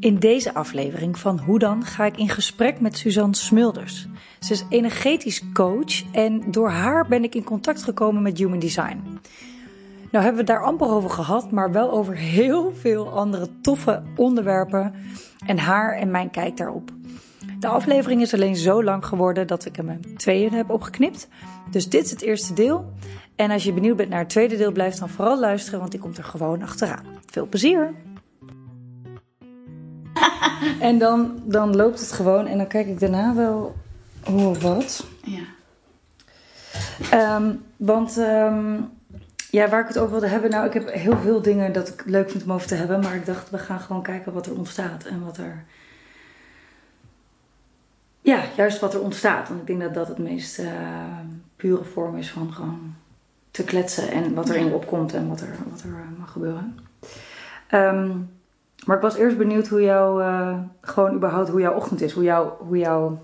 In deze aflevering van Hoe dan ga ik in gesprek met Suzanne Smulders. Ze is energetisch coach en door haar ben ik in contact gekomen met Human Design. Nou hebben we het daar amper over gehad, maar wel over heel veel andere toffe onderwerpen en haar en mijn kijk daarop. De aflevering is alleen zo lang geworden dat ik hem in tweeën heb opgeknipt. Dus dit is het eerste deel. En als je benieuwd bent naar het tweede deel, blijf dan vooral luisteren, want die komt er gewoon achteraan. Veel plezier! En dan, dan loopt het gewoon en dan kijk ik daarna wel hoe of wat. Ja. Ehm, want ehm, ja, waar ik het over wilde hebben, nou, ik heb heel veel dingen dat ik leuk vind om over te hebben, maar ik dacht, we gaan gewoon kijken wat er ontstaat en wat er. Ja, juist wat er ontstaat. Want ik denk dat dat het meest eh, pure vorm is van gewoon te kletsen en wat er in je opkomt en wat er, wat er eh, mag gebeuren. Ehm, maar ik was eerst benieuwd hoe jouw, eh, gewoon überhaupt hoe jouw ochtend is. Hoe, jouw hoe jouw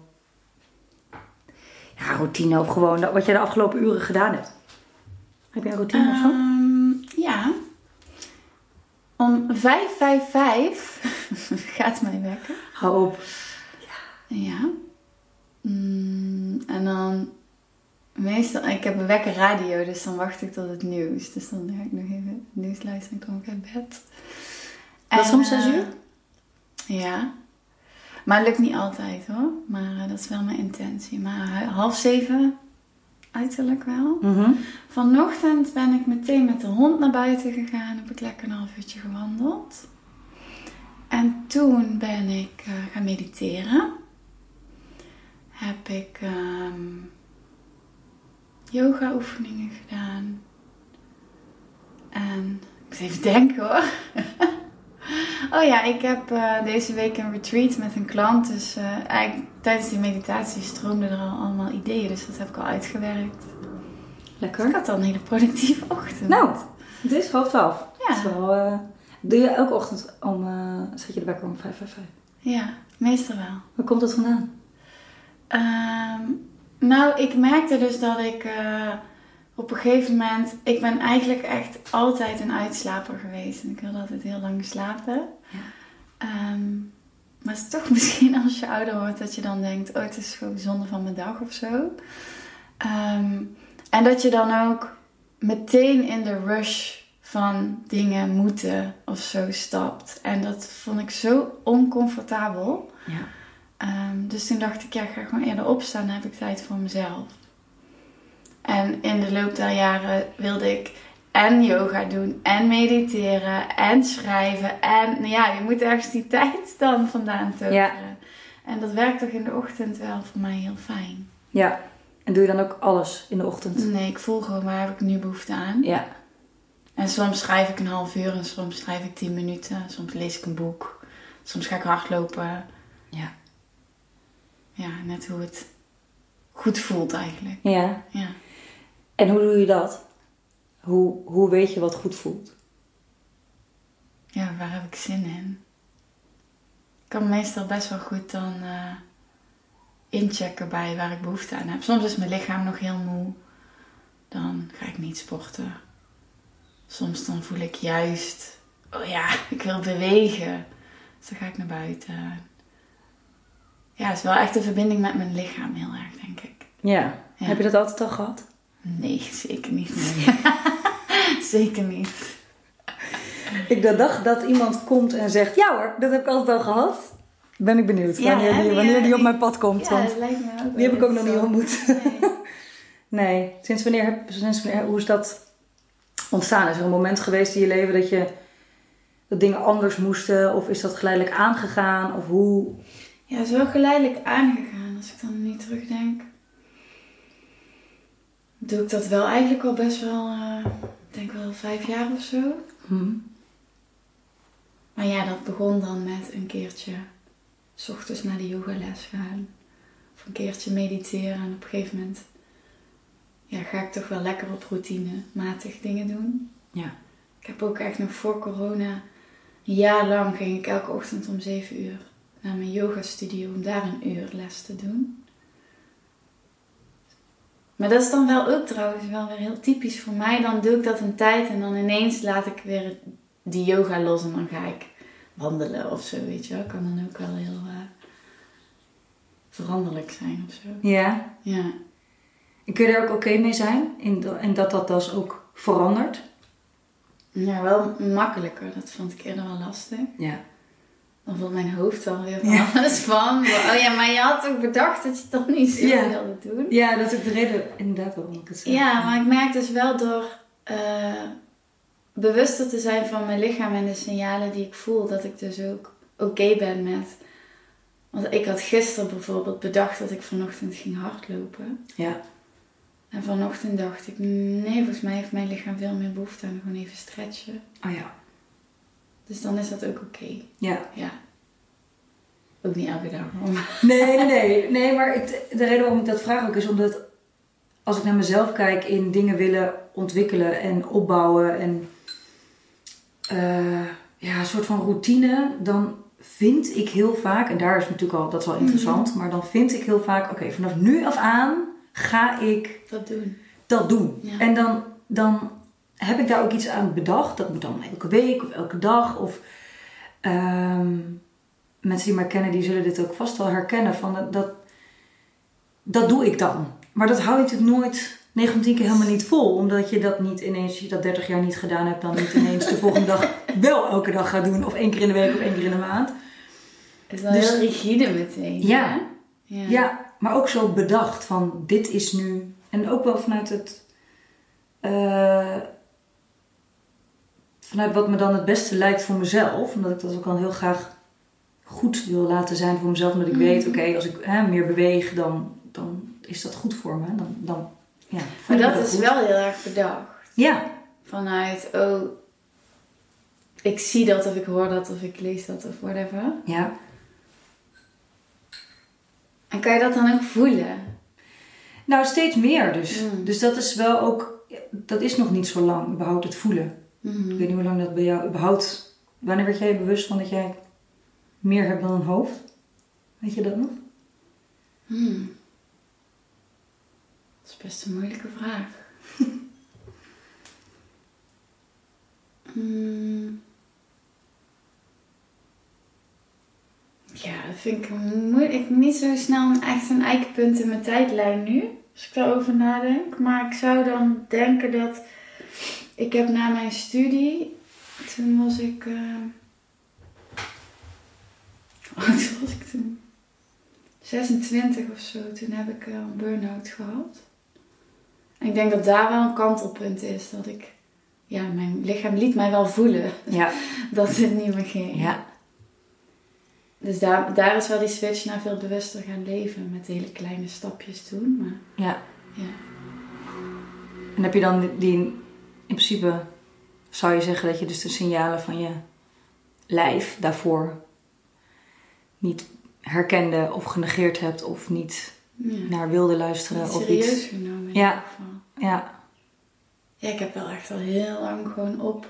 ja, routine of gewoon wat jij de afgelopen uren gedaan hebt. Heb je een routine of zo? Ehm, ja. Om 5.55 gaat mijn wekker. Hou op. Ja. Mm, en dan meestal, ik heb een wekker radio, dus dan wacht ik tot het nieuws. Dus dan ga ik nog even het nieuws luisteren en kom ik uit bed. Dat is En, om zes eh, uur? Ja. Maar het lukt niet altijd hoor. Maar eh, dat is wel mijn intentie. Maar hu- half zeven uiterlijk wel. Mhm. Vanochtend ben ik meteen met de hond naar buiten gegaan. Heb ik lekker een half uurtje gewandeld. En toen ben ik eh, gaan mediteren. Heb ik ehm, yoga oefeningen gedaan. En ik moet even denken hoor. oh ja, ik heb eh, deze week een retreat met een klant. Dus eh, eigenlijk tijdens die meditatie stroomden er al allemaal ideeën. Dus dat heb ik al uitgewerkt. Ik Lekker. had al een hele productieve ochtend. Nou, het is half twaalf. Ja. Wel, eh, doe je elke ochtend om, zet je de wekker om vijf, vijf, vijf. Ja, meestal wel. Waar komt dat vandaan? Ehm, nou, ik merkte dus dat ik op een gegeven moment... Ik ben eigenlijk echt altijd een uitslaper geweest. En ik wilde altijd heel lang slapen. Ja. Ehm, maar het is toch misschien als je ouder wordt dat je dan denkt... Oh, het is gewoon zonde van mijn dag of zo. Ehm, en dat je dan ook meteen in de rush van dingen moeten of zo stapt. En dat vond ik zo oncomfortabel. Ja. Ehm, dus toen dacht ik, ja, ik ga gewoon eerder opstaan. Dan heb ik tijd voor mezelf. En in de loop der jaren wilde ik en yoga doen, en mediteren, en schrijven. En nou ja, je moet ergens die tijd dan vandaan toveren. Ja. En dat werkt toch in de ochtend wel voor mij heel fijn. Ja. En doe je dan ook alles in de ochtend? Nee, ik voel gewoon waar heb ik nu behoefte aan. Ja. En soms schrijf ik een half uur en soms schrijf ik tien minuten. Soms lees ik een boek. Soms ga ik hardlopen. Ja. Ja, net hoe het goed voelt eigenlijk. Ja. Ja. En hoe doe je dat? Hoe, hoe weet je wat goed voelt? Ja, waar heb ik zin in? Ik kan meestal best wel goed dan eh, inchecken bij waar ik behoefte aan heb. Soms is mijn lichaam nog heel moe. Dan ga ik niet sporten. Soms dan voel ik juist, oh ja, ik wil bewegen. Dus dan ga ik naar buiten. Ja, het is wel echt een verbinding met mijn lichaam heel erg, denk ik. Ja. Ja. Heb je dat altijd al gehad? Nee, zeker niet. zeker niet. Ik dag dat iemand komt en zegt, ja hoor, dat heb ik altijd al gehad. Ben ik benieuwd Ja, wanneer, die, wanneer eh, die op mijn pad komt. Ja, want dat lijkt me ook die heb ik ook nog niet ontmoet. Nee. Nee, sinds wanneer, sinds wanneer, hoe is dat ontstaan? Is er een moment geweest in je leven dat je dat dingen anders moesten? Of is dat geleidelijk aangegaan? Of hoe? Ja, het is wel geleidelijk aangegaan als ik dan nu terugdenk. Doe ik dat wel eigenlijk al best wel, ik denk wel vijf jaar of zo. Hm. Maar ja, dat begon dan met een keertje s ochtends naar de yogales gaan. Of een keertje mediteren. En op een gegeven moment ja, ga ik toch wel lekker op routinematig dingen doen. Ja. Ik heb ook echt nog voor corona, een jaar lang ging ik elke ochtend om 7 uur naar mijn yoga studio om daar een uur les te doen. Maar dat is dan wel ook trouwens wel weer heel typisch voor mij. Dan doe ik dat een tijd en dan ineens laat ik weer die yoga los en dan ga ik wandelen of zo, weet je wel. Kan dan ook wel heel eh, veranderlijk zijn of zo. Ja. Ja. En kun je daar ook oké mee zijn? In dat- en dat dat dus ook verandert? Ja, wel makkelijker. Dat vond ik eerder wel lastig. Ja. Dan voelt mijn hoofd dan weer van Ja. alles van. Oh ja, maar je had ook bedacht dat je het dan niet zo Ja. wilde doen. Ja, dat is ook de reden inderdaad waarom ik het. Ja, maar ik merk dus wel door eh, bewuster te zijn van mijn lichaam en de signalen die ik voel, dat ik dus ook oké ben met. Want ik had gisteren bijvoorbeeld bedacht dat ik vanochtend ging hardlopen. Ja. En vanochtend dacht ik, nee, volgens mij heeft mijn lichaam veel meer behoefte aan gewoon even stretchen. Oh ja. Dus dan is dat ook oké. Ja. Ja. Ook niet elke dag. Nee, nee, nee. Nee, maar de reden waarom ik dat vraag ook is omdat als ik naar mezelf kijk in dingen willen ontwikkelen en opbouwen en eh, ja, een soort van routine, dan vind ik heel vaak, en daar is natuurlijk al, dat is wel interessant, maar dan vind ik heel vaak, oké, vanaf nu af aan ga ik Dat doen. dat doen. Ja. En dan, dan heb ik daar ook iets aan bedacht. Dat moet dan elke week of elke dag. Of ehm, mensen die mij kennen, die zullen dit ook vast wel herkennen. Van dat, dat, dat doe ik dan. Maar dat hou je natuurlijk nooit 9 van 10 keer helemaal niet vol. Omdat je dat niet ineens, als je dat 30 jaar niet gedaan hebt, dan niet ineens de volgende dag wel elke dag gaat doen. Of één keer in de week of één keer in de maand. Het is wel Dus- heel rigide meteen. Ja. hè? ja. Ja, maar ook zo bedacht van dit is nu. En ook wel vanuit het. eh, vanuit wat me dan het beste lijkt voor mezelf. Omdat ik dat ook al heel graag goed wil laten zijn voor mezelf. Omdat ik weet, oké, als ik hè, meer beweeg, dan, dan is dat goed voor me. Dan, dan, ja, Maar dat is goed. wel heel erg bedacht. Ja, Vanuit, oh, ik zie dat of ik hoor dat of ik lees dat of whatever. ja. En kan je dat dan ook voelen? Nou, steeds meer dus. Mm. Dus dat is wel ook. Dat is nog niet zo lang, überhaupt het voelen. Mhm. Ik weet niet hoe lang dat bij jou überhaupt... Wanneer werd jij bewust van dat jij meer hebt dan een hoofd? Weet je dat nog? Hmm. Dat is best een moeilijke vraag. Hmm. Ja, dat vind ik moeilijk. Niet zo snel een, echt een eikpunt in mijn tijdlijn nu. Als ik daarover nadenk. Maar ik zou dan denken dat... Ik heb na mijn studie... Toen was ik... eh, Hoe oud was ik toen? 26 of zo, toen heb ik eh, een burn-out gehad. En ik denk dat daar wel een kantelpunt is. Dat ik, ja, mijn lichaam liet mij wel voelen Ja. dat het niet meer ging. Ja. Dus daar, daar is wel die switch naar veel bewuster gaan leven. Met hele kleine stapjes toen. Maar Ja. ja. En heb je dan die... In principe zou je zeggen dat je dus de signalen van je lijf daarvoor niet herkende of genegeerd hebt of niet ja. naar wilde luisteren Niet of serieus iets. genomen in Ja. ieder geval. Ja. Ja, ik heb wel echt al heel lang gewoon op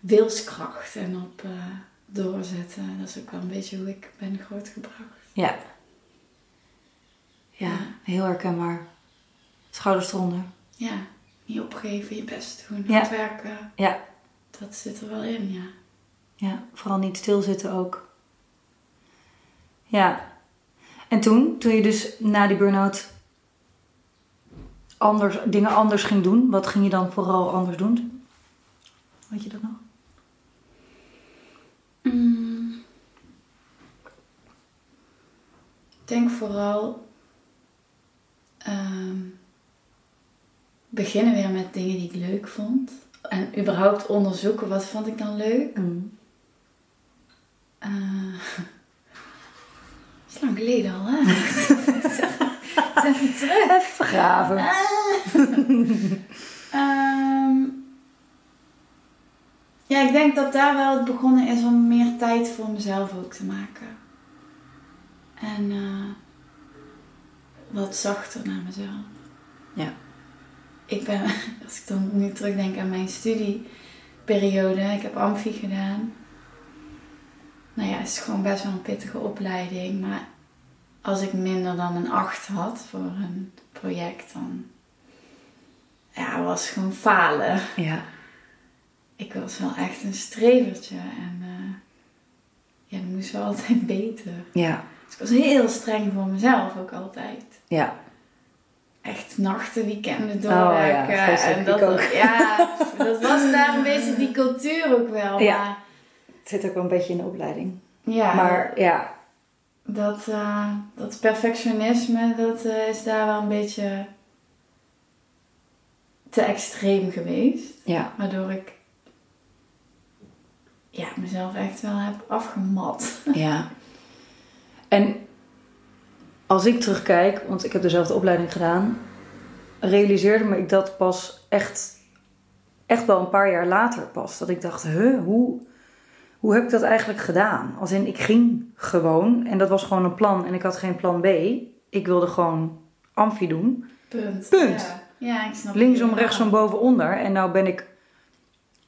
wilskracht en op eh, doorzetten. Dat is ook wel een beetje hoe ik ben grootgebracht. Ja. Ja, heel herkenbaar. Schouders eronder. Ja, niet opgeven, je best doen, Ja. hard werken. Ja. Dat zit er wel in, ja. Ja, vooral niet stilzitten ook. Ja. En toen, toen je dus na die burn-out anders, dingen anders ging doen, wat ging je dan vooral anders doen? Weet je dat nog? Mm. Ik denk vooral ehm, beginnen weer met dingen die ik leuk vond. En überhaupt onderzoeken wat vond ik dan leuk. Mm. Eh, is lang geleden al, hè? Even terug. Even vergraven. Ehm, ja, ik denk dat daar wel het begonnen is om meer tijd voor mezelf ook te maken. En eh, wat zachter naar mezelf. Ja. Ik ben, als ik dan nu terugdenk aan mijn studieperiode, ik heb amfi gedaan. Nou ja, het is gewoon best wel een pittige opleiding, maar als ik minder dan een 8 had voor een project, dan ja, was het gewoon falen. Ja. Ik was wel echt een strevertje en eh, moest wel altijd beter. Ja. Dus ik was heel streng voor mezelf ook altijd. Ja. Echt nachten, weekenden Oh, ja, doorwerken. vreselijk, en dat, ook. ja, dat was daar een beetje die cultuur ook wel. Ja. Maar, Het zit ook wel een beetje in de opleiding. ja, Maar ja, dat, eh, dat perfectionisme, dat eh, is daar wel een beetje te extreem geweest. ja. Waardoor ik ja, mezelf echt wel heb afgemat. Ja. En als ik terugkijk, want ik heb dezelfde opleiding gedaan, realiseerde me ik dat pas echt, echt wel een paar jaar later pas. Dat ik dacht, huh, hoe, hoe heb ik dat eigenlijk gedaan? Als in, ik ging gewoon en dat was gewoon een plan en ik had geen plan B. Ik wilde gewoon amfi doen. Punt. Punt. Ja, ja ik snap Linksom, rechtsom, boven, onder. En nou ben ik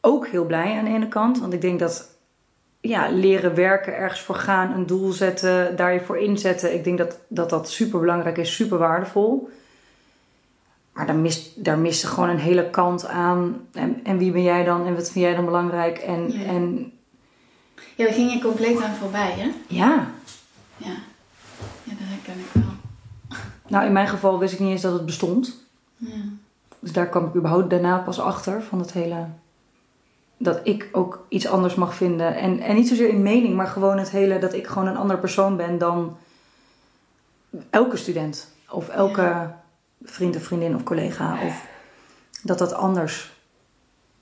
ook heel blij aan de ene kant. Want ik denk dat ja, leren werken, ergens voor gaan, een doel zetten, daar je voor inzetten. Ik denk dat dat, dat super belangrijk is, super waardevol. Maar daar mist, daar miste gewoon een hele kant aan. En, en wie ben jij dan? En wat vind jij dan belangrijk? En Ja. ja, en, Ja, we gingen compleet aan voorbij, hè? ja. Ja. Ja, dat herken ik wel. nou in mijn geval wist ik niet eens dat het bestond. Ja. Dus daar kwam ik überhaupt daarna pas achter van het hele. Dat ik ook iets anders mag vinden. En, en niet zozeer in mening, maar gewoon het hele dat ik gewoon een ander persoon ben dan elke student. Of elke Ja. vriend of vriendin of collega. Of dat dat anders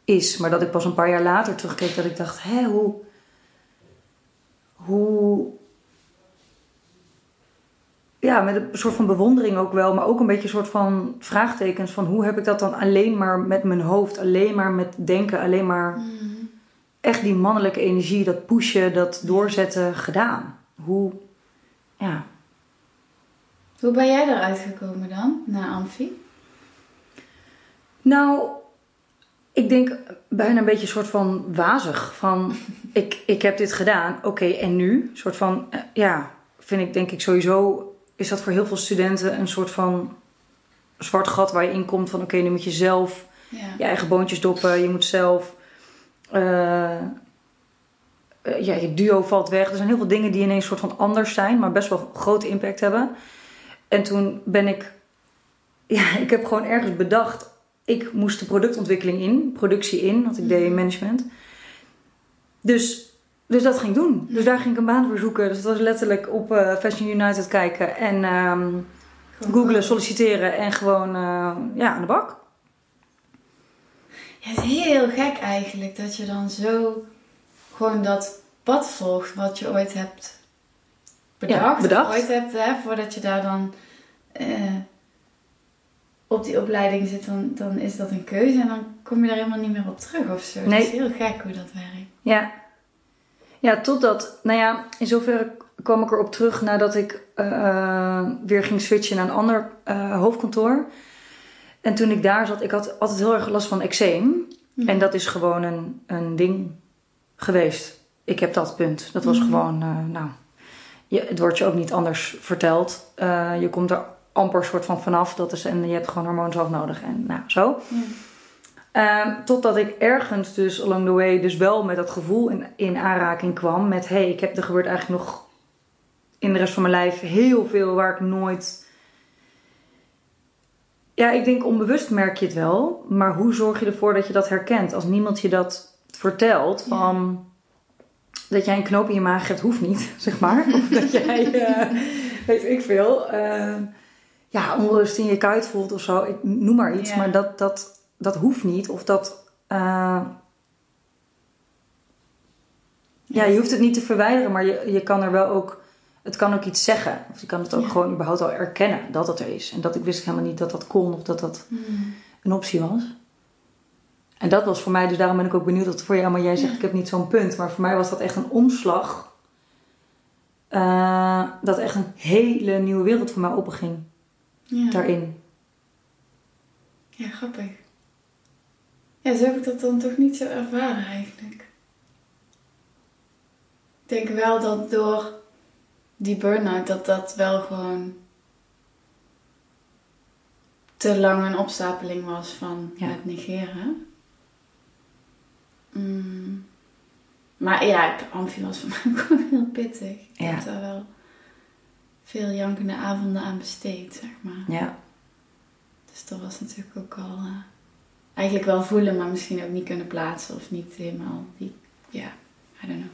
is. Maar dat ik pas een paar jaar later terugkeek dat ik dacht, hé, hoe. Hoe. Ja, met een soort van bewondering ook wel, maar ook een beetje een soort van vraagtekens van hoe heb ik dat dan alleen maar met mijn hoofd, alleen maar met denken, alleen maar Mm. echt die mannelijke energie, dat pushen, dat doorzetten gedaan. Hoe, ja. Hoe ben jij eruit gekomen dan, na Amfi? Nou, ik denk bijna een beetje een soort van wazig. Van, ik, ik heb dit gedaan, oké, en nu? Een soort van, eh, ja, vind ik denk ik sowieso... is dat voor heel veel studenten een soort van zwart gat waar je in komt van... oké, nu moet je zelf Ja. je eigen boontjes doppen, je moet zelf... eh, eh, ja, je duo valt weg. Er zijn heel veel dingen die ineens soort van anders zijn, maar best wel grote impact hebben. En toen ben ik, ja, ik heb gewoon ergens bedacht, ik moest de productontwikkeling in, productie in, want ik deed management. Dus, dus dat ging ik doen. Dus daar ging ik een baan voor zoeken. Dus het was letterlijk op eh, Fashion United kijken en Gewoon googlen, solliciteren en gewoon eh, ja, aan de bak. Ja, het is heel gek eigenlijk dat je dan zo gewoon dat pad volgt wat je ooit hebt bedacht. Ja, of bedacht. Ooit hebt, hè, voordat je daar dan eh, op die opleiding zit, dan, dan is dat een keuze en dan kom je daar helemaal niet meer op terug of zo. Nee. Het is heel gek hoe dat werkt. Ja. Ja, totdat, nou ja, in zoverre kwam ik erop terug nadat ik eh, weer ging switchen naar een ander eh, hoofdkantoor. En toen ik daar zat, ik had altijd heel erg last van eczeem. En dat is gewoon een, een ding geweest. Ik heb dat punt. Dat was Mhm. gewoon, eh, nou, je, het wordt je ook niet anders verteld. Eh, je komt er amper soort van vanaf. Dat is, en je hebt gewoon hormoonzalf nodig. En nou, zo. Ja. Ehm, totdat ik ergens dus along the way dus wel met dat gevoel in, in aanraking kwam met... hé, hey, ik heb er gebeurt eigenlijk nog in de rest van mijn lijf heel veel waar ik nooit... Ja, ik denk onbewust merk je het wel. Maar hoe zorg je ervoor dat je dat herkent? Als niemand je dat vertelt van... Dat jij een knoop in je maag hebt, hoeft niet, zeg maar. Of dat jij, eh, weet ik veel, eh, ja, onrust in je kuit voelt of zo. Ik noem maar iets, Ja. maar dat, dat, dat hoeft niet. Of dat, eh, ja, je hoeft het niet te verwijderen, maar je, je kan er wel ook, het kan ook iets zeggen. Of je kan het ook Ja. gewoon überhaupt al erkennen dat het er is. En dat ik wist helemaal niet dat dat kon of dat dat Mm. een optie was. En dat was voor mij, dus daarom ben ik ook benieuwd wat voor jou, maar jij zegt Ja. ik heb niet zo'n punt. Maar voor mij was dat echt een omslag. eh, dat echt een hele nieuwe wereld voor mij openging Ja. daarin. ja, grappig. Ja, zo heb ik dat dan toch niet zo ervaren eigenlijk. Ik denk wel dat door die burn-out, dat dat wel gewoon te lang een opstapeling was van Ja. het negeren. Mm. Maar ja, Amfi was voor mij ook wel heel pittig. Ik Ja. heb daar wel veel jankende avonden aan besteed, zeg maar. Ja. Dus dat was natuurlijk ook al eh, eigenlijk wel voelen, maar misschien ook niet kunnen plaatsen of niet helemaal die, ja, I don't know.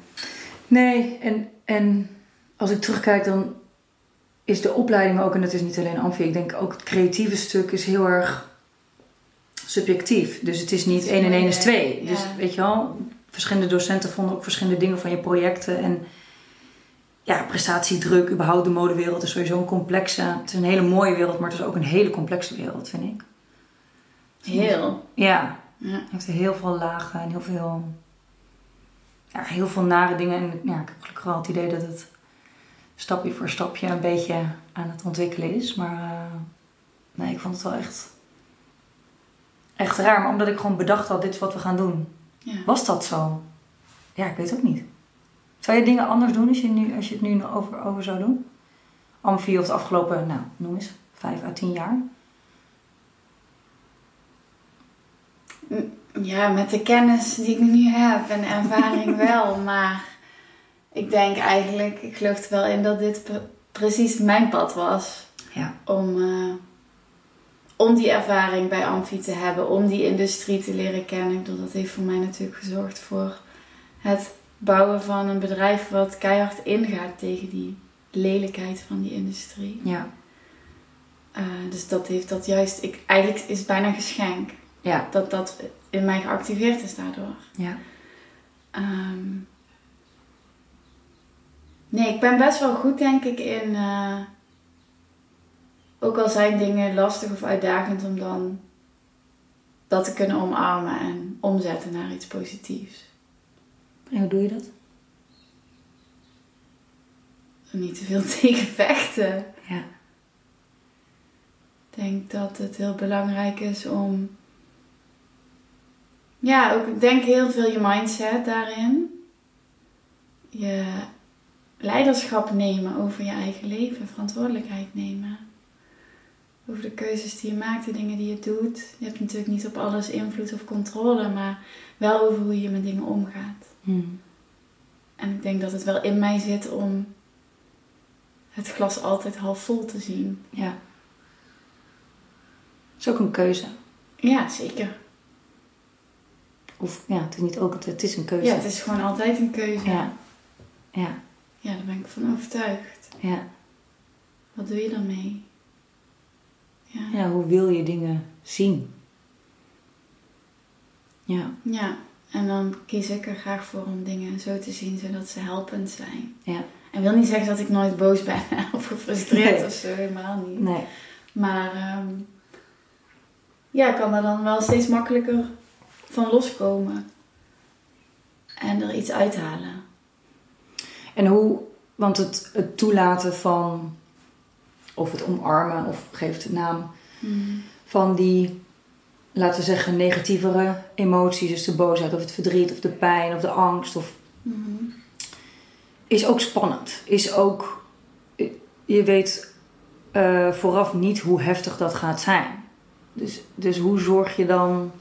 Nee, en, en als ik terugkijk, dan is de opleiding ook, en het is niet alleen amfi, ik denk ook het creatieve stuk is heel erg subjectief. Dus het is niet is 1 en 1 is moeilijk, 2. ja. Dus weet je wel, verschillende docenten vonden ook verschillende dingen van je projecten. En ja, prestatiedruk, überhaupt de modewereld is sowieso een complexe. Het is een hele mooie wereld, maar het is ook een hele complexe wereld, vind ik. Heel. Ja, Ja. heeft heel veel lagen en heel veel, ja, heel veel nare dingen. En ja, ik heb gelukkig wel het idee dat het stapje voor stapje een beetje aan het ontwikkelen is. Maar eh, nee, ik vond het wel echt, echt raar. Maar omdat ik gewoon bedacht had, dit is wat we gaan doen. Ja. Was dat zo? Ja, ik weet het ook niet. Zou je dingen anders doen als je, nu, als je het nu over, over zou doen? Amfi of de afgelopen, nou, noem eens, vijf à tien jaar? Ja, met de kennis die ik nu heb en ervaring wel, maar ik denk eigenlijk, ik geloof er wel in dat dit pre- precies mijn pad was. Ja. Om, eh, om die ervaring bij Amfi te hebben, om die industrie te leren kennen. Ik bedoel, dat heeft voor mij natuurlijk gezorgd voor het bouwen van een bedrijf wat keihard ingaat tegen die lelijkheid van die industrie. Ja. Eh, dus dat heeft dat juist, ik, eigenlijk is het bijna een geschenk Ja. dat dat in mij geactiveerd is daardoor. Ja. Ehm, nee, ik ben best wel goed, denk ik, in. eh, ook al zijn dingen lastig of uitdagend, om dan dat te kunnen omarmen en omzetten naar iets positiefs. En hoe doe je dat? Niet te veel tegen vechten. Ja. Ik denk dat het heel belangrijk is om. Ja, ook ik denk heel veel je mindset daarin. Je leiderschap nemen over je eigen leven, verantwoordelijkheid nemen. Over de keuzes die je maakt, de dingen die je doet. Je hebt natuurlijk niet op alles invloed of controle, maar wel over hoe je met dingen omgaat. Hmm. En ik denk dat het wel in mij zit om het glas altijd half vol te zien. Ja. Het is ook een keuze. Ja, zeker. Of ja, het is niet ook, het is een keuze. Ja, het is gewoon altijd een keuze. Ja. Ja. Ja, daar ben ik van overtuigd. Ja. Wat doe je dan mee? Ja. ja, hoe wil je dingen zien? Ja. Ja, en dan kies ik er graag voor om dingen zo te zien zodat ze helpend zijn. Ja. En wil niet zeggen dat ik nooit boos ben of gefrustreerd Nee. of zo, helemaal niet. Nee. Maar ehm, ja, ik kan er dan wel steeds makkelijker van loskomen. En er iets uithalen. En hoe, want het, het toelaten van, of het omarmen, of geef het naam, van die, laten we zeggen, negatievere emoties, dus de boosheid of het verdriet of de pijn of de angst, of, Mhm. is ook spannend. Is ook, je weet eh, vooraf niet hoe heftig dat gaat zijn. Dus, dus hoe zorg je dan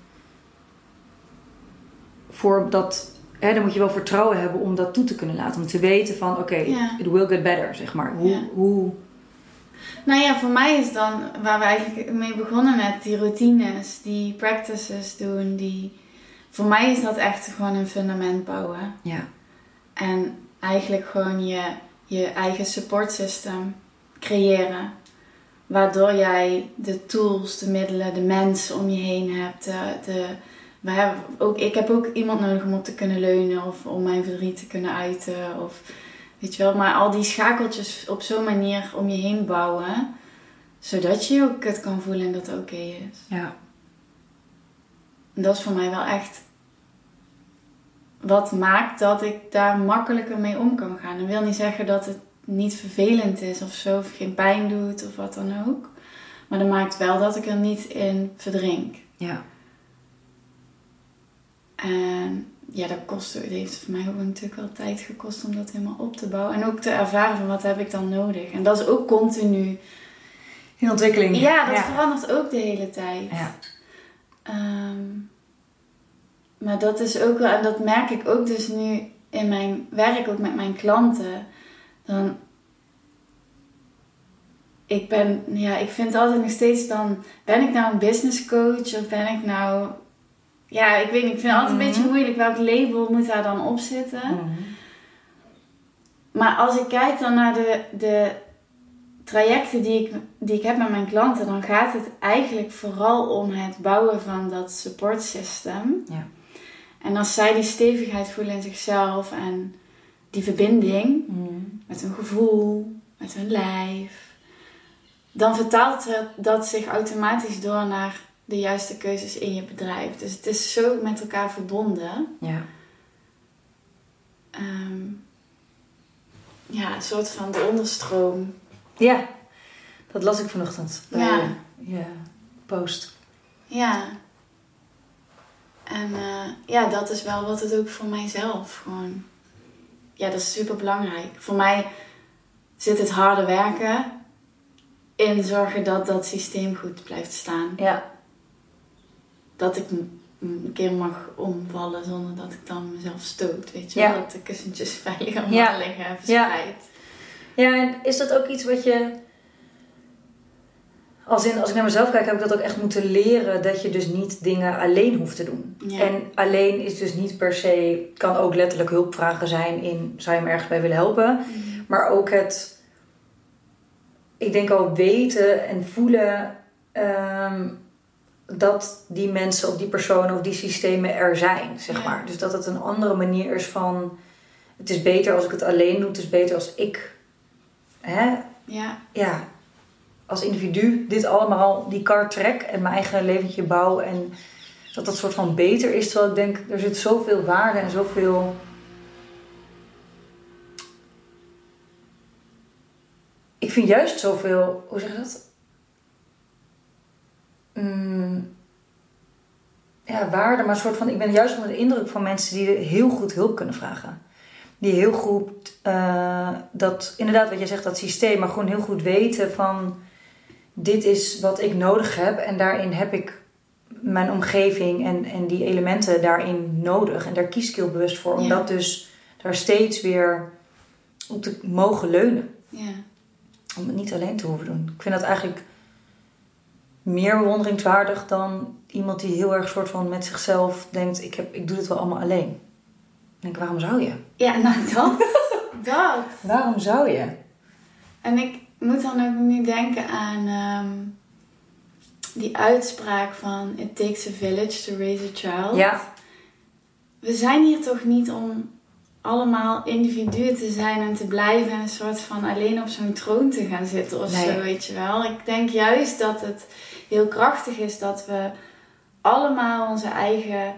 voor dat, hè, dan moet je wel vertrouwen hebben om dat toe te kunnen laten. Om te weten van, oké, Ja. it will get better, zeg maar. Hoe, Ja. hoe Nou ja, voor mij is dan waar we eigenlijk mee begonnen met die routines, die practices doen, die. Voor mij is dat echt gewoon een fundament bouwen. ja, En eigenlijk gewoon je, je eigen support system creëren. Waardoor jij de tools, de middelen, de mensen om je heen hebt. De, de, we hebben ook, ik heb ook iemand nodig om op te kunnen leunen of om mijn verdriet te kunnen uiten. Of, weet je wel, maar al die schakeltjes op zo'n manier om je heen bouwen. Zodat je je ook kut kan voelen en dat het oké is. ja, dat is voor mij wel echt wat maakt dat ik daar makkelijker mee om kan gaan. Dat wil niet zeggen dat het niet vervelend is of zo, of geen pijn doet of wat dan ook. Maar dat maakt wel dat ik er niet in verdrink. ja, En ja, dat kost, het heeft voor mij ook natuurlijk wel tijd gekost om dat helemaal op te bouwen. En ook te ervaren van wat heb ik dan nodig. En dat is ook continu. in ontwikkeling. Ja, dat ja. verandert ook de hele tijd. Ja. Ehm, maar dat is ook wel, en dat merk ik ook dus nu in mijn werk, ook met mijn klanten, dan. Ik ben, ja, ik vind altijd nog steeds dan, ben ik nou een business coach of ben ik nou, ja, ik weet niet, ik vind het altijd een beetje Mhm. moeilijk welk label moet daar dan op zitten. Maar als ik kijk dan naar de, de trajecten die ik, die ik heb met mijn klanten, dan gaat het eigenlijk vooral om het bouwen van dat support system. Ja. En als zij die stevigheid voelen in zichzelf en die verbinding met hun gevoel, met hun lijf, dan vertaalt het- dat zich automatisch door naar de juiste keuzes in je bedrijf. Dus het is zo met elkaar verbonden. Ja. Ehm, ja, een soort van de onderstroom. ja, dat las ik vanochtend bij Ja. je je post. Ja. En eh, ja, dat is wel wat het ook voor mijzelf gewoon. Ja, dat is super belangrijk. Voor mij zit het harde werken in zorgen dat dat systeem goed blijft staan. Ja, Dat ik een keer mag omvallen zonder dat ik dan mezelf stoot. Weet je Ja. wel? Dat de kussentjes veilig allemaal Ja. liggen verspreid. Ja, en is dat ook iets wat je. Als, in, als ik naar mezelf kijk, heb ik dat ook echt moeten leren. Dat je dus niet dingen alleen hoeft te doen. Ja. En alleen is dus niet per se. Kan ook letterlijk hulpvragen zijn in. Zou je me ergens bij willen helpen? Maar ook het. Ik denk al weten en voelen. ehm, dat die mensen of die personen of die systemen er zijn, zeg Ja. maar. Dus dat het een andere manier is van. Het is beter als ik het alleen doe. Het is beter als ik. Hè, Ja. ja, als individu dit allemaal, die kar trek en mijn eigen leventje bouw. En dat dat soort van beter is. Terwijl ik denk, er zit zoveel waarde en zoveel... Ik vind juist zoveel, hoe zeg je dat? Mm, ja, waarde, maar een soort van, ik ben juist onder de indruk van mensen die heel goed hulp kunnen vragen. Die heel goed, eh, dat, inderdaad wat jij zegt, dat systeem, maar gewoon heel goed weten van, dit is wat ik nodig heb en daarin heb ik mijn omgeving en, en die elementen daarin nodig. En daar kies ik heel bewust voor, om Ja. dat dus daar steeds weer op te mogen leunen. Ja. Om het niet alleen te hoeven doen. Ik vind dat eigenlijk meer bewonderingswaardig dan iemand die heel erg soort van met zichzelf denkt: ik, heb, ik doe dit wel allemaal alleen. Denk, waarom zou je? Ja, nou dat. dat. Waarom zou je? En ik moet dan ook nu denken aan ehm, die uitspraak van It takes a village to raise a child. Ja, We zijn hier toch niet om allemaal individuen te zijn en te blijven en een soort van alleen op zo'n troon te gaan zitten of Nee. zo, weet je wel. Ik denk juist dat het heel krachtig is dat we allemaal onze eigen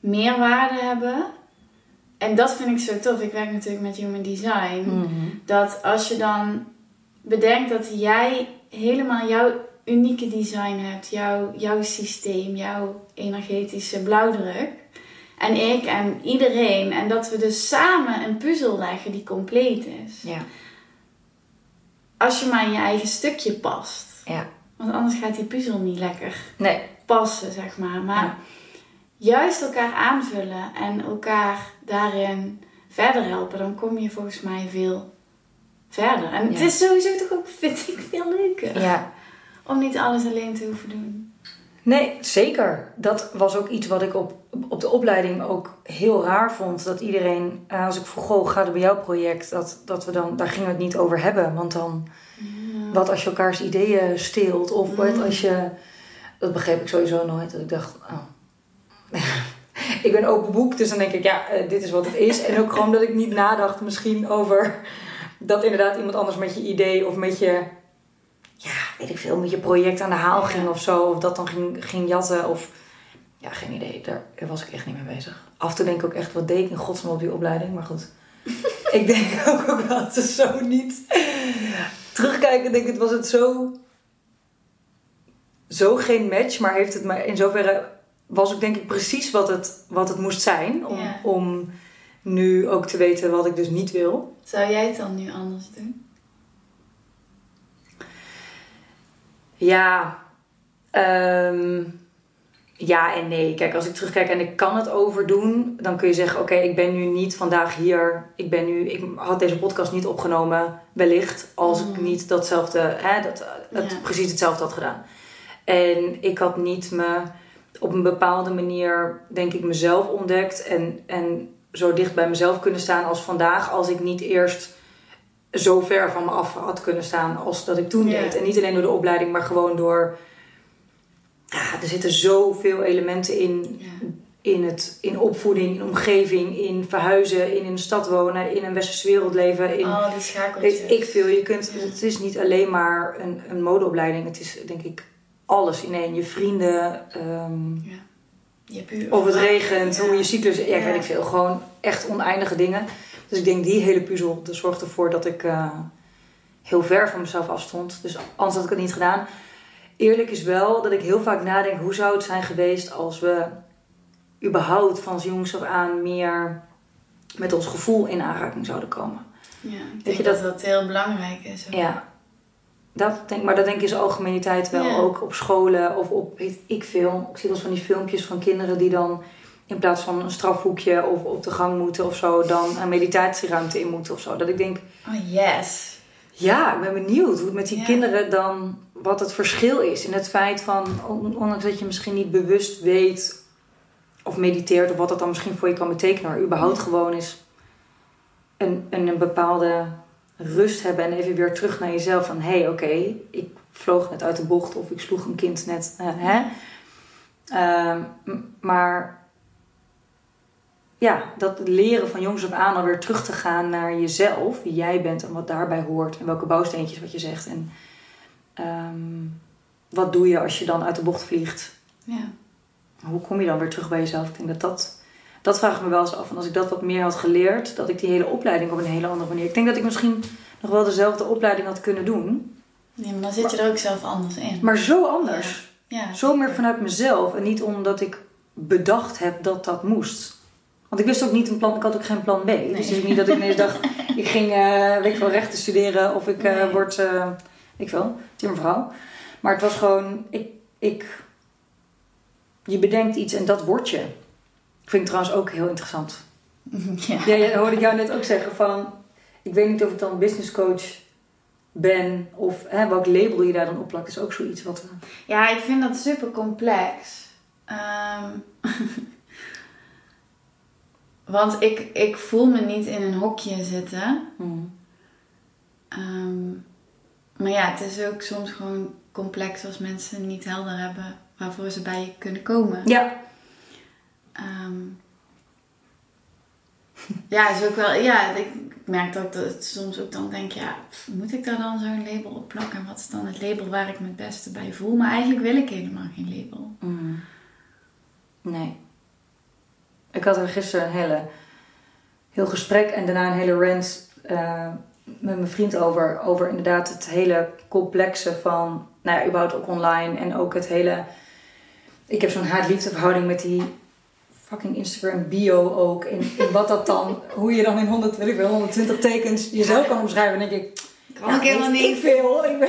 meerwaarde hebben. En dat vind ik zo tof. Ik werk natuurlijk met Human Design. Mhm. Dat als je dan bedenkt dat jij helemaal jouw unieke design hebt, jouw, jouw systeem, jouw energetische blauwdruk. En ik en iedereen. En dat we dus samen een puzzel leggen die compleet is. ja, Als je maar in je eigen stukje past. ja. Want anders gaat die puzzel niet lekker Nee, passen, zeg maar. Maar Ja. juist elkaar aanvullen en elkaar daarin verder helpen, dan kom je volgens mij veel verder. En het is sowieso toch ook, vind ik, veel leuker. ja. Om niet alles alleen te hoeven doen. Nee, zeker. Dat was ook iets wat ik op, op de opleiding ook heel raar vond. Dat iedereen, eh, als ik vroeg, goh, gaat het bij jouw project? Dat, dat we dan, daar gingen we het niet over hebben. Want dan, wat als je elkaars ideeën steelt? Of wat Mm. als je, dat begreep ik sowieso nooit. Dat ik dacht, oh. ik ben open boek, dus dan denk ik, ja, eh, dit is wat het is. En ook gewoon dat ik niet nadacht misschien over dat inderdaad iemand anders met je idee of met je, ja, weet ik veel, met je project aan de haal ging of zo. Of dat dan ging, ging jatten of, ja, geen idee. Daar was ik echt niet mee bezig. Af en toe denk ik ook echt, wat deed ik in godsnaam op die opleiding? Maar goed, ik denk ook, ook wel, is zo niet. Terugkijken denk ik, het was het zo, zo geen match. Maar heeft het maar in zoverre, was ik denk ik precies wat het, wat het moest zijn. Om, Ja. om nu ook te weten wat ik dus niet wil. Zou jij het dan nu anders doen? Ja, ehm, ja en nee. Kijk, als ik terugkijk en ik kan het overdoen, dan kun je zeggen: Oké, ik ben nu niet vandaag hier. Ik, ben nu, ik had deze podcast niet opgenomen, wellicht, als ik Mhm. niet datzelfde, hè, dat, het, Ja. precies hetzelfde had gedaan. En ik had niet me op een bepaalde manier, denk ik, mezelf ontdekt en, en zo dicht bij mezelf kunnen staan als vandaag, als ik niet eerst zo ver van me af had kunnen staan als dat ik toen Ja. deed. En niet alleen door de opleiding, maar gewoon door. Ja, er zitten zoveel elementen in, Ja. in, het, in opvoeding, in omgeving, in verhuizen, in in een stad wonen, in een westerse wereld leven. In, Al die schakeltjes. weet ik veel. Je kunt, Ja. Het is niet alleen maar een, een modeopleiding. Het is denk ik alles in één. Je vrienden, ehm, Je puur. of het regent, Ja. hoe je cyclus... Ja, ik Ja. weet ik veel. Gewoon echt oneindige dingen. Dus ik denk die hele puzzel dat zorgt ervoor dat ik eh, heel ver van mezelf afstond. Dus anders had ik het niet gedaan. Eerlijk is wel dat ik heel vaak nadenk... hoe zou het zijn geweest als we überhaupt van jongs af aan... meer met ons gevoel in aanraking zouden komen. Ja, ik je denk dat- dat dat heel belangrijk is. hoor. Ja. Dat denk, maar dat denk ik in zijn algemeniteit wel Ja. ook op scholen of op weet ik veel. Ik zie wel eens van die filmpjes van kinderen die dan in plaats van een strafhoekje of op de gang moeten of zo, dan een meditatieruimte in moeten of zo. Dat ik denk, Oh yes. Ja, ik ben benieuwd hoe het met die Ja. kinderen dan, wat het verschil is in het feit van, on- ondanks dat je misschien niet bewust weet of mediteert of wat dat dan misschien voor je kan betekenen, maar überhaupt gewoon is een, een, een bepaalde rust hebben en even weer terug naar jezelf van hé, hey, oké, ik vloog net uit de bocht of ik sloeg een kind net, eh, hè? Ehm, maar ja, dat leren van jongs af aan alweer terug te gaan naar jezelf, wie jij bent en wat daarbij hoort en welke bouwsteentjes wat je zegt en ehm, wat doe je als je dan uit de bocht vliegt. Ja. Hoe kom je dan weer terug bij jezelf? Ik denk dat dat, dat vraag ik me wel eens af. En als ik dat wat meer had geleerd, dat ik die hele opleiding op een hele andere manier. Ik denk dat ik misschien nog wel dezelfde opleiding had kunnen doen, Nee, maar dan zit je er ook zelf anders in. maar zo anders. ja, Zo meer vanuit mezelf en niet omdat ik bedacht heb dat dat moest. Want ik wist ook niet een plan, ik had ook geen plan B. Dus het is niet dat ik ineens dacht, ik ging, eh weet ik wel, rechten studeren of ik eh, Nee. word, eh ik wel, timmervrouw. Maar het was gewoon, ik, ik, je bedenkt iets en dat word je. Ik vind het trouwens ook heel interessant. ja. Ja, ja, hoorde ik jou net ook zeggen van, ik weet niet of ik dan business coach ben of hè, welk label je daar dan op plakt, is ook zoiets wat we... Ja, ik vind dat super complex. Ehm, want ik, ik voel me niet in een hokje zitten. Hmm. Ehm, maar ja, het is ook soms gewoon complex als mensen niet helder hebben waarvoor ze bij je kunnen komen. Ja, Ehm, ja, is ook wel, ja, ik merk dat ik dat soms ook dan denk, ja, pff, moet ik daar dan zo'n label op plakken? Wat is dan het label waar ik me het beste bij voel? Maar eigenlijk wil ik helemaal geen label. Mm. Nee. Ik had er gisteren een hele, heel gesprek en daarna een hele rant eh, met mijn vriend over. Over inderdaad het hele complexe van, nou ja, überhaupt ook online. En ook het hele... Ik heb zo'n haat-liefde verhouding met die fucking Instagram bio ook. En, en wat dat dan, hoe je dan in 100, weet ik veel, 120 tekens jezelf kan omschrijven. Dan denk ik, Kan ik helemaal niet. Ik veel. Ik, ben,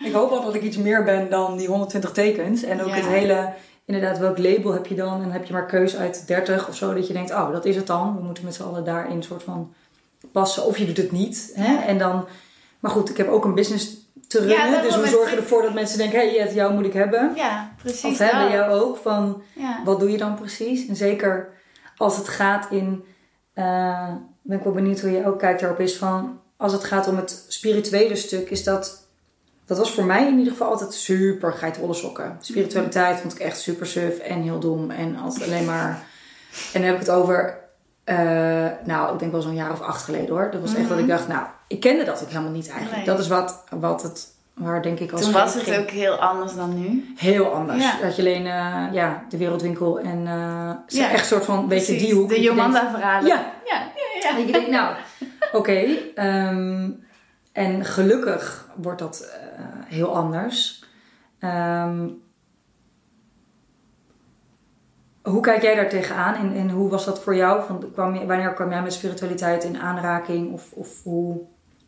ik hoop wel dat ik iets meer ben dan die 120 tekens. En ook Ja. het hele, inderdaad, welk label heb je dan? En dan heb je maar keus uit 30 of zo. Dat je denkt, oh, dat is het dan. We moeten met z'n allen daarin soort van passen. Of je doet het niet. Hè? En dan, maar goed, ik heb ook een business te runnen. dus hoe het- zorg je ervoor dat mensen denken, hé, hey, jou moet ik hebben. Ja, precies Of hebben jou ook van... Ja. Wat doe je dan precies? En zeker als het gaat in. eh, ben ik wel benieuwd hoe je ook kijkt daarop is van. Als het gaat om het spirituele stuk, is dat. Dat was voor mij in ieder geval altijd super geitenwolle sokken. Spiritualiteit vond ik echt super suf en heel dom. En altijd alleen maar. En dan heb ik het over. eh, nou, ik denk wel zo'n jaar of acht geleden hoor. Dat was echt dat ik dacht, nou, ik kende dat ook helemaal niet eigenlijk. Nee. Dat is wat, wat het. Waar denk ik als Toen was ging. het ook heel anders dan nu. Heel anders. Ja. Dat je alleen eh, ja, de wereldwinkel en zo Ja, echt een soort van, weet je, Precies, die hoek. De Jomanda-verhalen. Ja. Ja, ja, ja. Dat je denkt, nou, oké. ehm, en gelukkig wordt dat eh, heel anders. Ehm, hoe kijk jij daar tegenaan en, en hoe was dat voor jou? Van, kwam je, wanneer kwam jij met spiritualiteit in aanraking? Of, of hoe,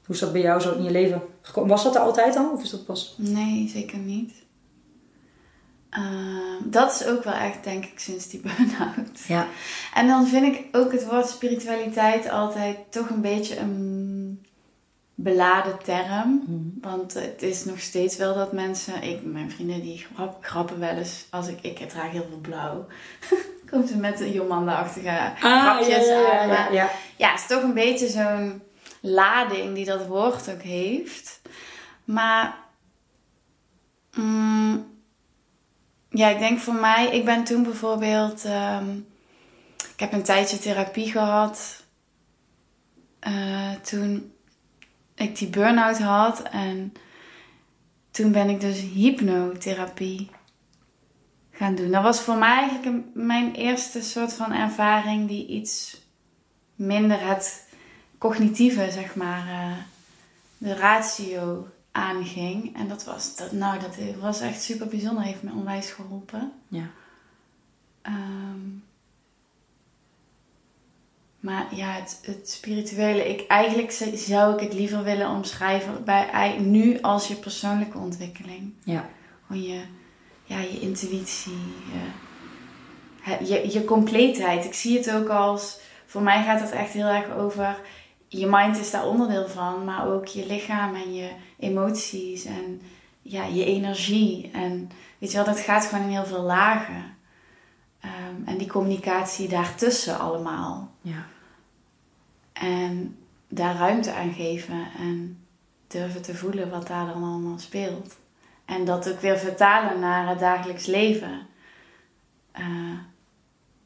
hoe is dat bij jou zo in je leven gekomen? Was dat er altijd al of is dat pas? Nee, zeker niet. Ehm, dat is ook wel echt, denk ik, sinds die burn-out. Ja. En dan vind ik ook het woord spiritualiteit altijd toch een beetje een beladen term. Mhm. Want het is nog steeds wel dat mensen, ik, mijn vrienden die grap, grappen wel eens, als ik, ik draag heel veel blauw. Komt ze met een Jomanda-achtige grapjes aan. Maar ja. ja, het is toch een beetje zo'n lading die dat woord ook heeft. Maar mm, ja, ik denk voor mij, ik ben toen bijvoorbeeld, ehm, ik heb een tijdje therapie gehad. eh, toen ik die burn-out had en toen ben ik dus hypnotherapie gaan doen. Dat was voor mij eigenlijk een- mijn eerste soort van ervaring die iets minder het cognitieve, zeg maar, eh, de ratio aanging. En dat was, dat, nou, dat was echt super bijzonder, heeft me onwijs geholpen. Ja. Ehm, maar ja, het, het spirituele, ik, eigenlijk zou ik het liever willen omschrijven bij, nu als je persoonlijke ontwikkeling. Ja. Gewoon je, ja, je intuïtie, je, je, je compleetheid. Ik zie het ook als, voor mij gaat het echt heel erg over, je mind is daar onderdeel van, maar ook je lichaam en je emoties en ja, je energie. En weet je wel, dat gaat gewoon in heel veel lagen. Ehm, en die communicatie daartussen allemaal. Ja. En daar ruimte aan geven en durven te voelen wat daar dan allemaal speelt. En dat ook weer vertalen naar het dagelijks leven. Eh,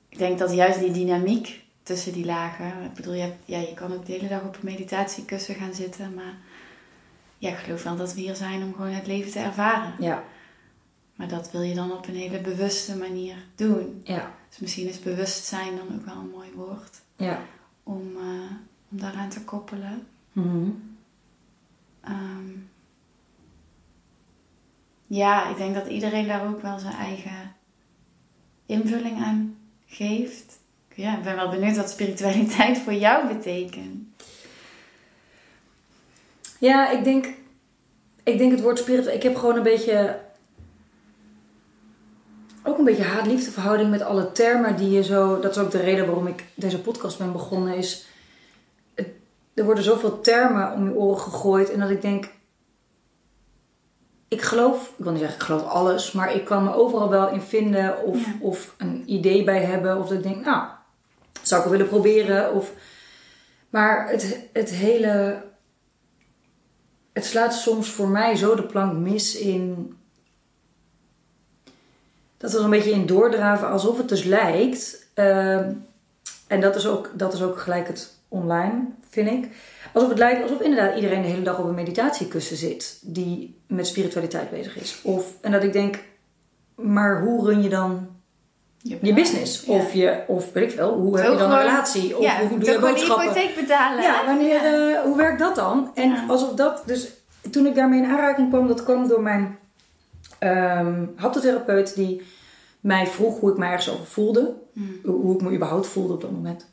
ik denk dat juist die dynamiek tussen die lagen. Ik bedoel, je, hebt, ja, je kan ook de hele dag op een meditatiekussen gaan zitten. Maar ja, ik geloof wel dat we hier zijn om gewoon het leven te ervaren. Ja. Maar dat wil je dan op een hele bewuste manier doen. Ja. Dus misschien is bewustzijn dan ook wel een mooi woord Ja. Om, eh, om daaraan te koppelen. Mhm. Ehm, ja, ik denk dat iedereen daar ook wel zijn eigen invulling aan geeft. Ja, ik ben wel benieuwd wat spiritualiteit voor jou betekent. Ja, ik denk, ik denk het woord spiritueel. Ik heb gewoon een beetje. Ook een beetje haat-liefde verhouding met alle termen die je zo. Dat is ook de reden waarom ik deze podcast ben begonnen. Is. het- er worden zoveel termen om je oren gegooid. En dat ik denk. Ik geloof, ik wil niet zeggen ik geloof alles, maar ik kan me overal wel in vinden of, Ja. of een idee bij hebben. Of dat ik denk, nou, zou ik wel willen proberen. Of, maar het, het hele het slaat soms voor mij zo de plank mis in. Dat er een beetje in doordraven alsof het dus lijkt. ehm, en dat is, ook, dat is ook gelijk het online, vind ik. Alsof het lijkt alsof inderdaad iedereen de hele dag op een meditatiekussen zit. die met spiritualiteit bezig is. Of, en dat ik denk, maar hoe run je dan je business? Ja. Of, je, of weet ik veel, hoe heb je dan een gewoon- relatie? Of ja, hoe doe je gewoon de boodschappen? hypotheek betalen. Ja, wanneer, Ja. eh, hoe werkt dat dan? En alsof dat, dus toen ik daarmee in aanraking kwam, dat kwam door mijn ehm haptotherapeut die mij vroeg hoe ik me ergens over voelde. Hmm. Hoe ik me überhaupt voelde op dat moment.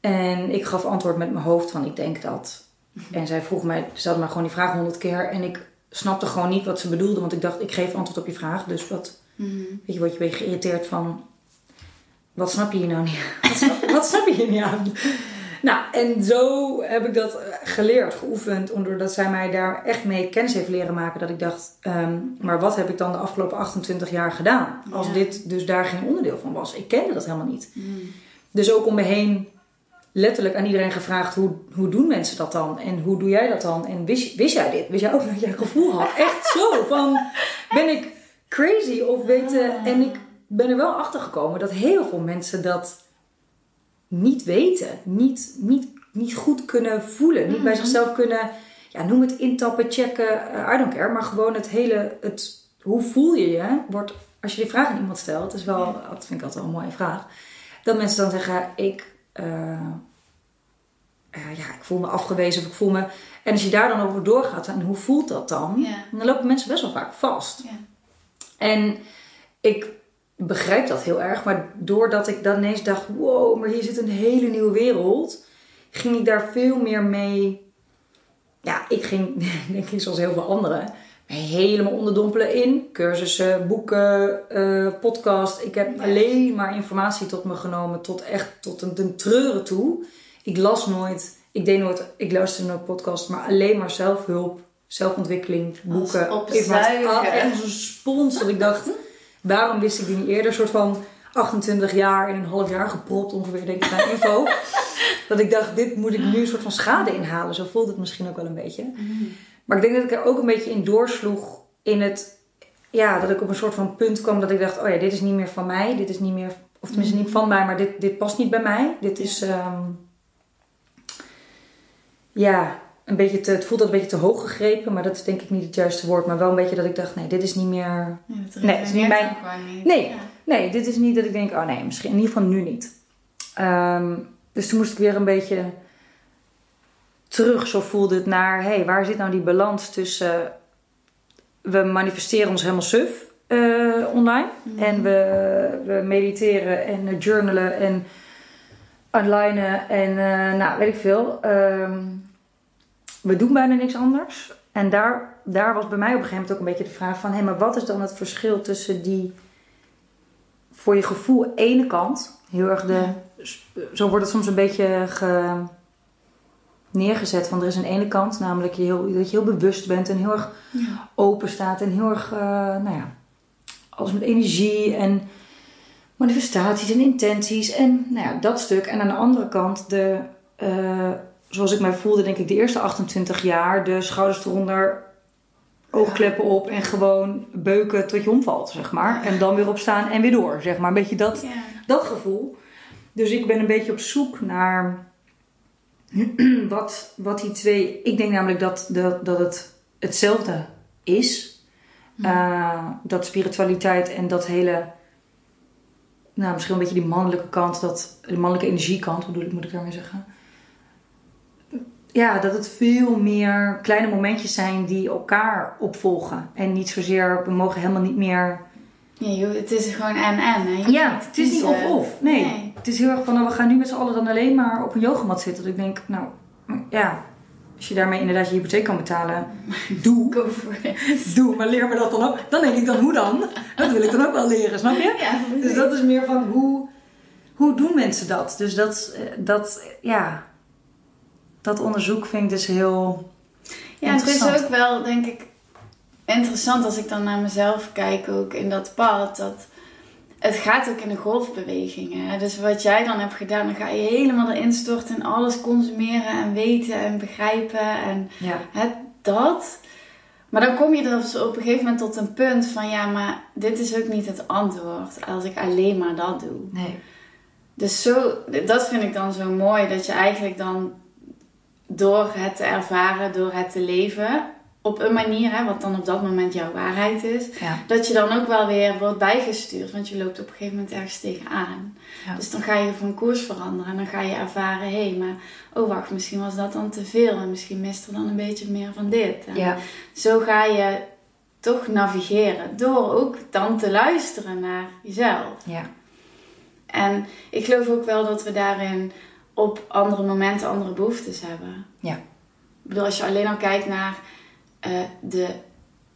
En ik gaf antwoord met mijn hoofd van ik denk dat. En zij vroeg mij, stelde mij gewoon die vraag honderd keer. En ik snapte gewoon niet wat ze bedoelde. Want ik dacht, ik geef antwoord op je vraag. Dus wat, Mhm. weet je, word je een beetje geïrriteerd van... Wat snap je hier nou niet Wat snap, wat snap je hier niet aan? Nou, en zo heb ik dat geleerd, geoefend. Doordat zij mij daar echt mee kennis heeft leren maken. Dat ik dacht, ehm, maar wat heb ik dan de afgelopen 28 jaar gedaan? Als Ja. dit dus daar geen onderdeel van was. Ik kende dat helemaal niet. Mm. Dus ook om me heen letterlijk aan iedereen gevraagd: hoe, hoe doen mensen dat dan? En hoe doe jij dat dan? En wist, wist jij dit? Wist jij ook dat jij gevoel had? Echt zo van: ben ik crazy of weten? En ik ben er wel achter gekomen dat heel veel mensen dat niet weten, niet, niet, niet goed kunnen voelen, niet bij zichzelf kunnen, ja, noem het intappen, checken, eh, I don't care, maar gewoon het hele, het, hoe voel je je, wordt, als je die vraag aan iemand stelt, is wel, dat vind ik altijd wel een mooie vraag, dat mensen dan zeggen, ik, eh, eh, ja, ik voel me afgewezen of ik voel me, en als je daar dan over doorgaat, en hoe voelt dat dan, dan lopen mensen best wel vaak vast. En ik begrijp dat heel erg. Maar doordat ik dan ineens dacht: wow, maar hier zit een hele nieuwe wereld. Ging ik daar veel meer mee. Ja, ik ging, denk ik, zoals heel veel anderen. helemaal onderdompelen in cursussen, boeken, uh, podcast. Ik heb alleen maar informatie tot me genomen, tot echt tot een, een treuren toe. Ik las nooit, ik deed nooit, ik luisterde nooit podcast, maar alleen maar zelfhulp, zelfontwikkeling, boeken. Opzuigen. Echt als een spons dat ik dacht, waarom wist ik die niet eerder? Een soort van 28 jaar in een half jaar gepropt ongeveer, denk ik, naar info. dat ik dacht, dit moet ik nu een soort van schade inhalen. Zo voelt het misschien ook wel een beetje. Mm. Maar ik denk dat ik er ook een beetje in doorsloeg in het... Ja, dat ik op een soort van punt kwam dat ik dacht, oh ja, dit is niet meer van mij. Dit is niet meer, of tenminste niet van mij, maar dit, dit past niet bij mij. Dit is... Um, ja, een beetje te, het voelt dat een beetje te hoog gegrepen, maar dat is denk ik niet het juiste woord. Maar wel een beetje dat ik dacht, nee, dit is niet meer. Ja, nee, het is niet mijn. Niet. Nee, nee, dit is niet dat ik denk, oh nee, misschien in ieder geval nu niet. Um, dus toen moest ik weer een beetje terug, zo voelde het naar, hé, hey, waar zit nou die balans tussen. we manifesteren ons helemaal suf uh, online mhm. en we, we mediteren en journalen en online en uh, nou, weet ik veel. Um, we doen bijna niks anders. En daar, daar was bij mij op een gegeven moment ook een beetje de vraag van... hé, maar wat is dan het verschil tussen die... voor je gevoel ene kant... heel erg de... zo wordt het soms een beetje ge, neergezet van er is een ene kant... namelijk je heel, dat je heel bewust bent en heel erg open staat... en heel erg, uh, nou ja, alles met energie en manifestaties en intenties... en nou ja, dat stuk. En aan de andere kant de... Uh, zoals ik mij voelde, denk ik, de eerste 28 jaar, de schouders eronder, oogkleppen op en gewoon beuken tot je omvalt, zeg maar. En dan weer opstaan en weer door, zeg maar. Een beetje dat, dat gevoel. Dus ik ben een beetje op zoek naar wat, wat die twee. Ik denk namelijk dat, dat, dat het hetzelfde is. Uh, dat spiritualiteit en dat hele. Nou, misschien een beetje die mannelijke kant, dat, de mannelijke energiekant, bedoel ik, moet ik daarmee zeggen ja, dat het veel meer kleine momentjes zijn die elkaar opvolgen. En niet zozeer, we mogen helemaal niet meer. Ja, het is gewoon en-en. Ja, het is niet of-of. Nee. Het is heel erg van, nou, we gaan nu met z'n allen dan alleen maar op een yogamat zitten. Dat ik denk, nou, ja, als je daarmee inderdaad je hypotheek kan betalen, doe. Go for it. Doe, maar leer me dat dan ook. Dan denk ik dan, hoe dan? Dat wil ik dan ook wel leren, snap je? Ja, dus dat is meer van, hoe, hoe doen mensen dat? Dus dat, eh, dat ja, dat onderzoek vind ik dus heel. Ja, het is ook wel, denk ik, interessant als ik dan naar mezelf kijk, ook in dat pad. Dat het gaat ook in de golfbewegingen. Dus wat jij dan hebt gedaan, dan ga je helemaal erin storten en alles consumeren en weten en begrijpen. En ja. het, dat. Maar dan kom je er dus op een gegeven moment tot een punt van ja, maar dit is ook niet het antwoord als ik alleen maar dat doe. Nee. Dus zo, dat vind ik dan zo mooi dat je eigenlijk dan door het te ervaren, door het te leven, op een manier, hè, wat dan op dat moment jouw waarheid is, dat je dan ook wel weer wordt bijgestuurd. Want je loopt op een gegeven moment ergens tegenaan. Ja. Dus dan ga je van koers veranderen en dan ga je ervaren, hé, hey, maar oh wacht, misschien was dat dan te veel en misschien mist er dan een beetje meer van dit. En ja. Zo ga je toch navigeren door ook dan te luisteren naar jezelf. Ja. En ik geloof ook wel dat we daarin op andere momenten andere behoeftes hebben. Ja. Ik bedoel, als je alleen al kijkt naar uh, de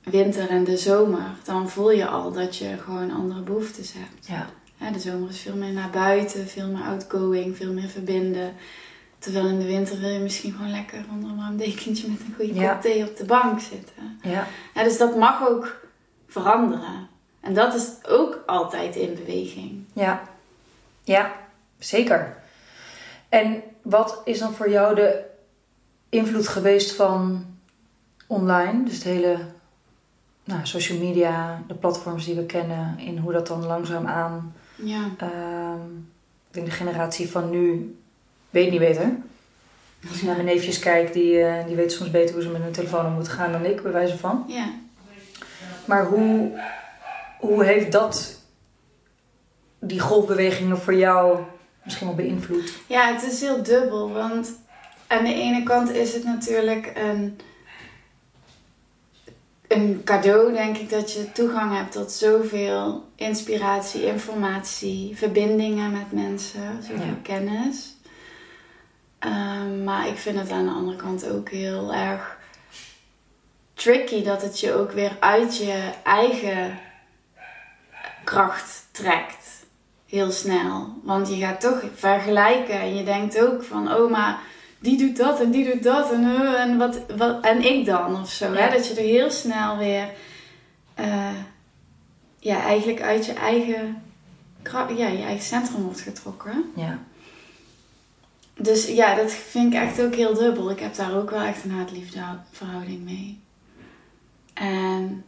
winter en de zomer, dan voel je al dat je gewoon andere behoeftes hebt. Ja. ja. de zomer is veel meer naar buiten, veel meer outgoing, veel meer verbinden. Terwijl in de winter wil je misschien gewoon lekker onder een warm dekentje met een goede kop thee op de bank zitten. Ja. ja. Dus dat mag ook veranderen. En dat is ook altijd in beweging. Ja, ja zeker. En wat is dan voor jou de invloed geweest van online? Dus het hele nou, social media, de platforms die we kennen, in hoe dat dan langzaam aan. Ja. Uh, ik denk de generatie van nu weet niet beter. Als ik naar mijn neefjes kijk, die, uh, die weten soms beter hoe ze met hun telefoon om moeten gaan dan ik, bij wijze van. Ja. Maar hoe, hoe heeft dat, die golfbewegingen voor jou misschien wel beïnvloed? Ja, het is heel dubbel. Want aan de ene kant is het natuurlijk een, een cadeau, denk ik, dat je toegang hebt tot zoveel inspiratie, informatie, verbindingen met mensen, zoveel kennis. Um, maar ik vind het aan de andere kant ook heel erg tricky dat het je ook weer uit je eigen kracht trekt. Heel snel. Want je gaat toch vergelijken en je denkt ook van, oh maar die doet dat en die doet dat en, uh, en, wat, wat, en ik dan of zo. Hè? Dat je er heel snel weer, uh, ja, eigenlijk uit je eigen, ja, je eigen centrum wordt getrokken. Ja. Dus ja, dat vind ik echt ook heel dubbel. Ik heb daar ook wel echt een haat-liefde verhouding mee. En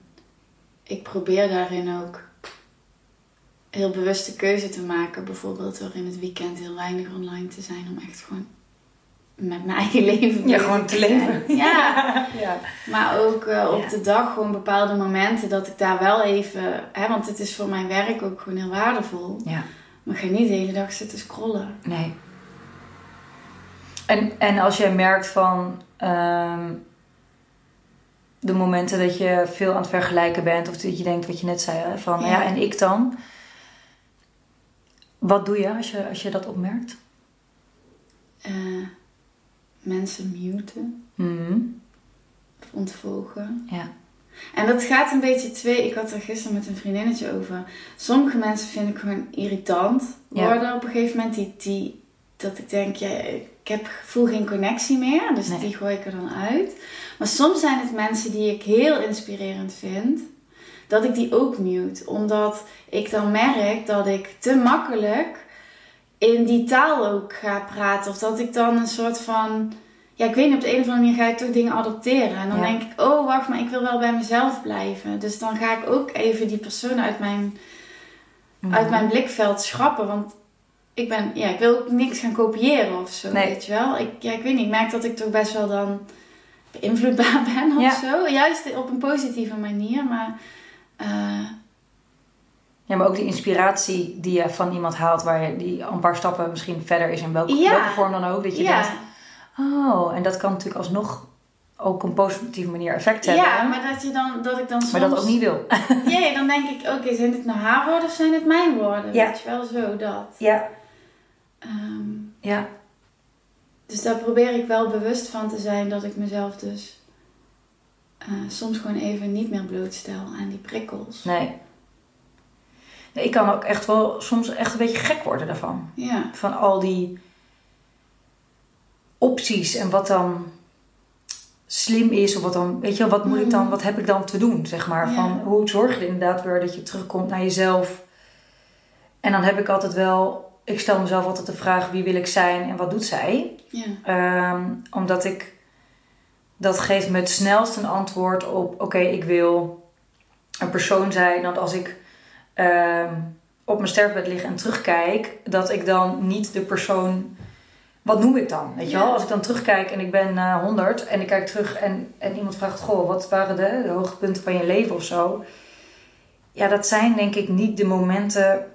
ik probeer daarin ook heel bewuste keuze te maken. Bijvoorbeeld door in het weekend heel weinig online te zijn. Om echt gewoon met mijn eigen leven ja, gewoon te leven. Ja. ja. Maar ook uh, op de dag gewoon bepaalde momenten dat ik daar wel even... Hè, want het is voor mijn werk ook gewoon heel waardevol. Ja. Maar ga niet de hele dag zitten scrollen. Nee. En, en als jij merkt van... Um, de momenten dat je veel aan het vergelijken bent... of dat je denkt wat je net zei, hè, van ja. ja en ik dan... Wat doe je als je, als je dat opmerkt? Uh, mensen muten. Mm ontvolgen. Ja. En dat gaat een beetje twee. Ik had er gisteren met een vriendinnetje over. Sommige mensen vind ik gewoon irritant worden ja. op een gegeven moment. Die, die, dat ik denk, ja, ik heb, voel geen connectie meer. Dus Nee. die gooi ik er dan uit. Maar soms zijn het mensen die ik heel inspirerend vind. Dat ik die ook mute. Omdat ik dan merk dat ik te makkelijk in die taal ook ga praten. Of dat ik dan een soort van. Ja, ik weet niet, op de een of andere manier ga ik toch dingen adopteren. En dan Ja. denk ik, oh wacht, maar ik wil wel bij mezelf blijven. Dus dan ga ik ook even die persoon uit mijn, Mhm. uit mijn blikveld schrappen. Want ik ben, ja, ik wil ook niks gaan kopiëren of zo, Nee. weet je wel. Ik, ja, ik weet niet, ik merk dat ik toch best wel dan beïnvloedbaar ben of Ja. zo. Juist op een positieve manier, maar... eh, Ja, maar ook die inspiratie die je van iemand haalt... waar je die een paar stappen misschien verder is... in welke, Ja. welke vorm dan ook. Dat je ja. denkt, oh, en dat kan natuurlijk alsnog... ook een positieve manier effect hebben. ja, maar dat, je dan, dat ik dan soms... maar dat ook niet wil. Ja, dan denk ik, oké, zijn dit nou haar woorden of zijn het mijn woorden? Ja. Weet je wel, zo dat. Ja, Ehm, ja. dus daar probeer ik wel bewust van te zijn dat ik mezelf dus eh, soms gewoon even niet meer blootstel aan die prikkels. Nee. nee. Ik kan ook echt wel soms echt een beetje gek worden daarvan. Ja, Van al die opties en wat dan slim is. Of wat dan, weet je wel, wat moet ik dan, Mhm. wat heb ik dan te doen, zeg maar. Ja. Van hoe zorg je er inderdaad weer dat je terugkomt naar jezelf. En dan heb ik altijd wel, ik stel mezelf altijd de vraag, wie wil ik zijn en wat doet zij? ja, Ehm, omdat ik, dat geeft me het snelst een antwoord op, oké, ik wil een persoon zijn dat als ik ehm, op mijn sterfbed lig en terugkijk, dat ik dan niet de persoon, wat noem ik dan? Weet je Ja. wel? Als ik dan terugkijk en ik ben eh 100 en ik kijk terug en, en iemand vraagt, goh, wat waren de, de hoogtepunten van je leven of zo? Ja, dat zijn denk ik niet de momenten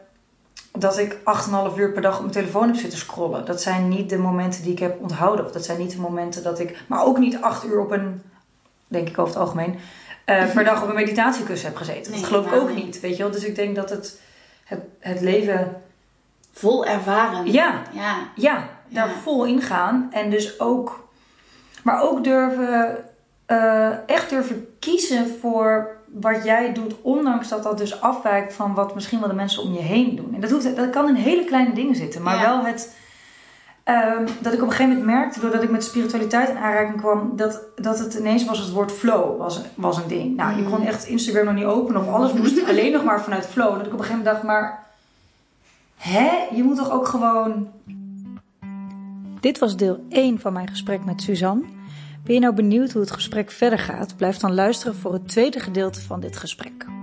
dat ik 8,5 uur per dag op mijn telefoon heb zitten scrollen. Dat zijn niet de momenten die ik heb onthouden. Of dat zijn niet de momenten dat ik. Maar ook niet 8 uur op een. Denk ik over het algemeen. eh, per dag op een meditatiekussen heb gezeten. Nee, dat geloof ik ook niet. niet. Weet je wel? Dus ik denk dat het. Het, het leven. vol ervaren. Ja, Ja, ja, daar Ja. vol ingaan. En dus ook. Maar ook durven. eh, echt durven kiezen voor wat jij doet, ondanks dat dat dus afwijkt van wat misschien wel de mensen om je heen doen. En dat, hoeft, dat kan in hele kleine dingen zitten, maar Ja. wel het. ehm, dat ik op een gegeven moment merkte, doordat ik met spiritualiteit in aanraking kwam, dat, dat het ineens was het woord flow was, was een ding. Nou, je kon echt Instagram nog niet openen of alles moest alleen nog maar vanuit flow. Dat ik op een gegeven moment dacht, maar hè, je moet toch ook gewoon Dit was deel 1 van mijn gesprek met Suzanne. Ben je nou benieuwd hoe het gesprek verder gaat? Blijf dan luisteren voor het tweede gedeelte van dit gesprek.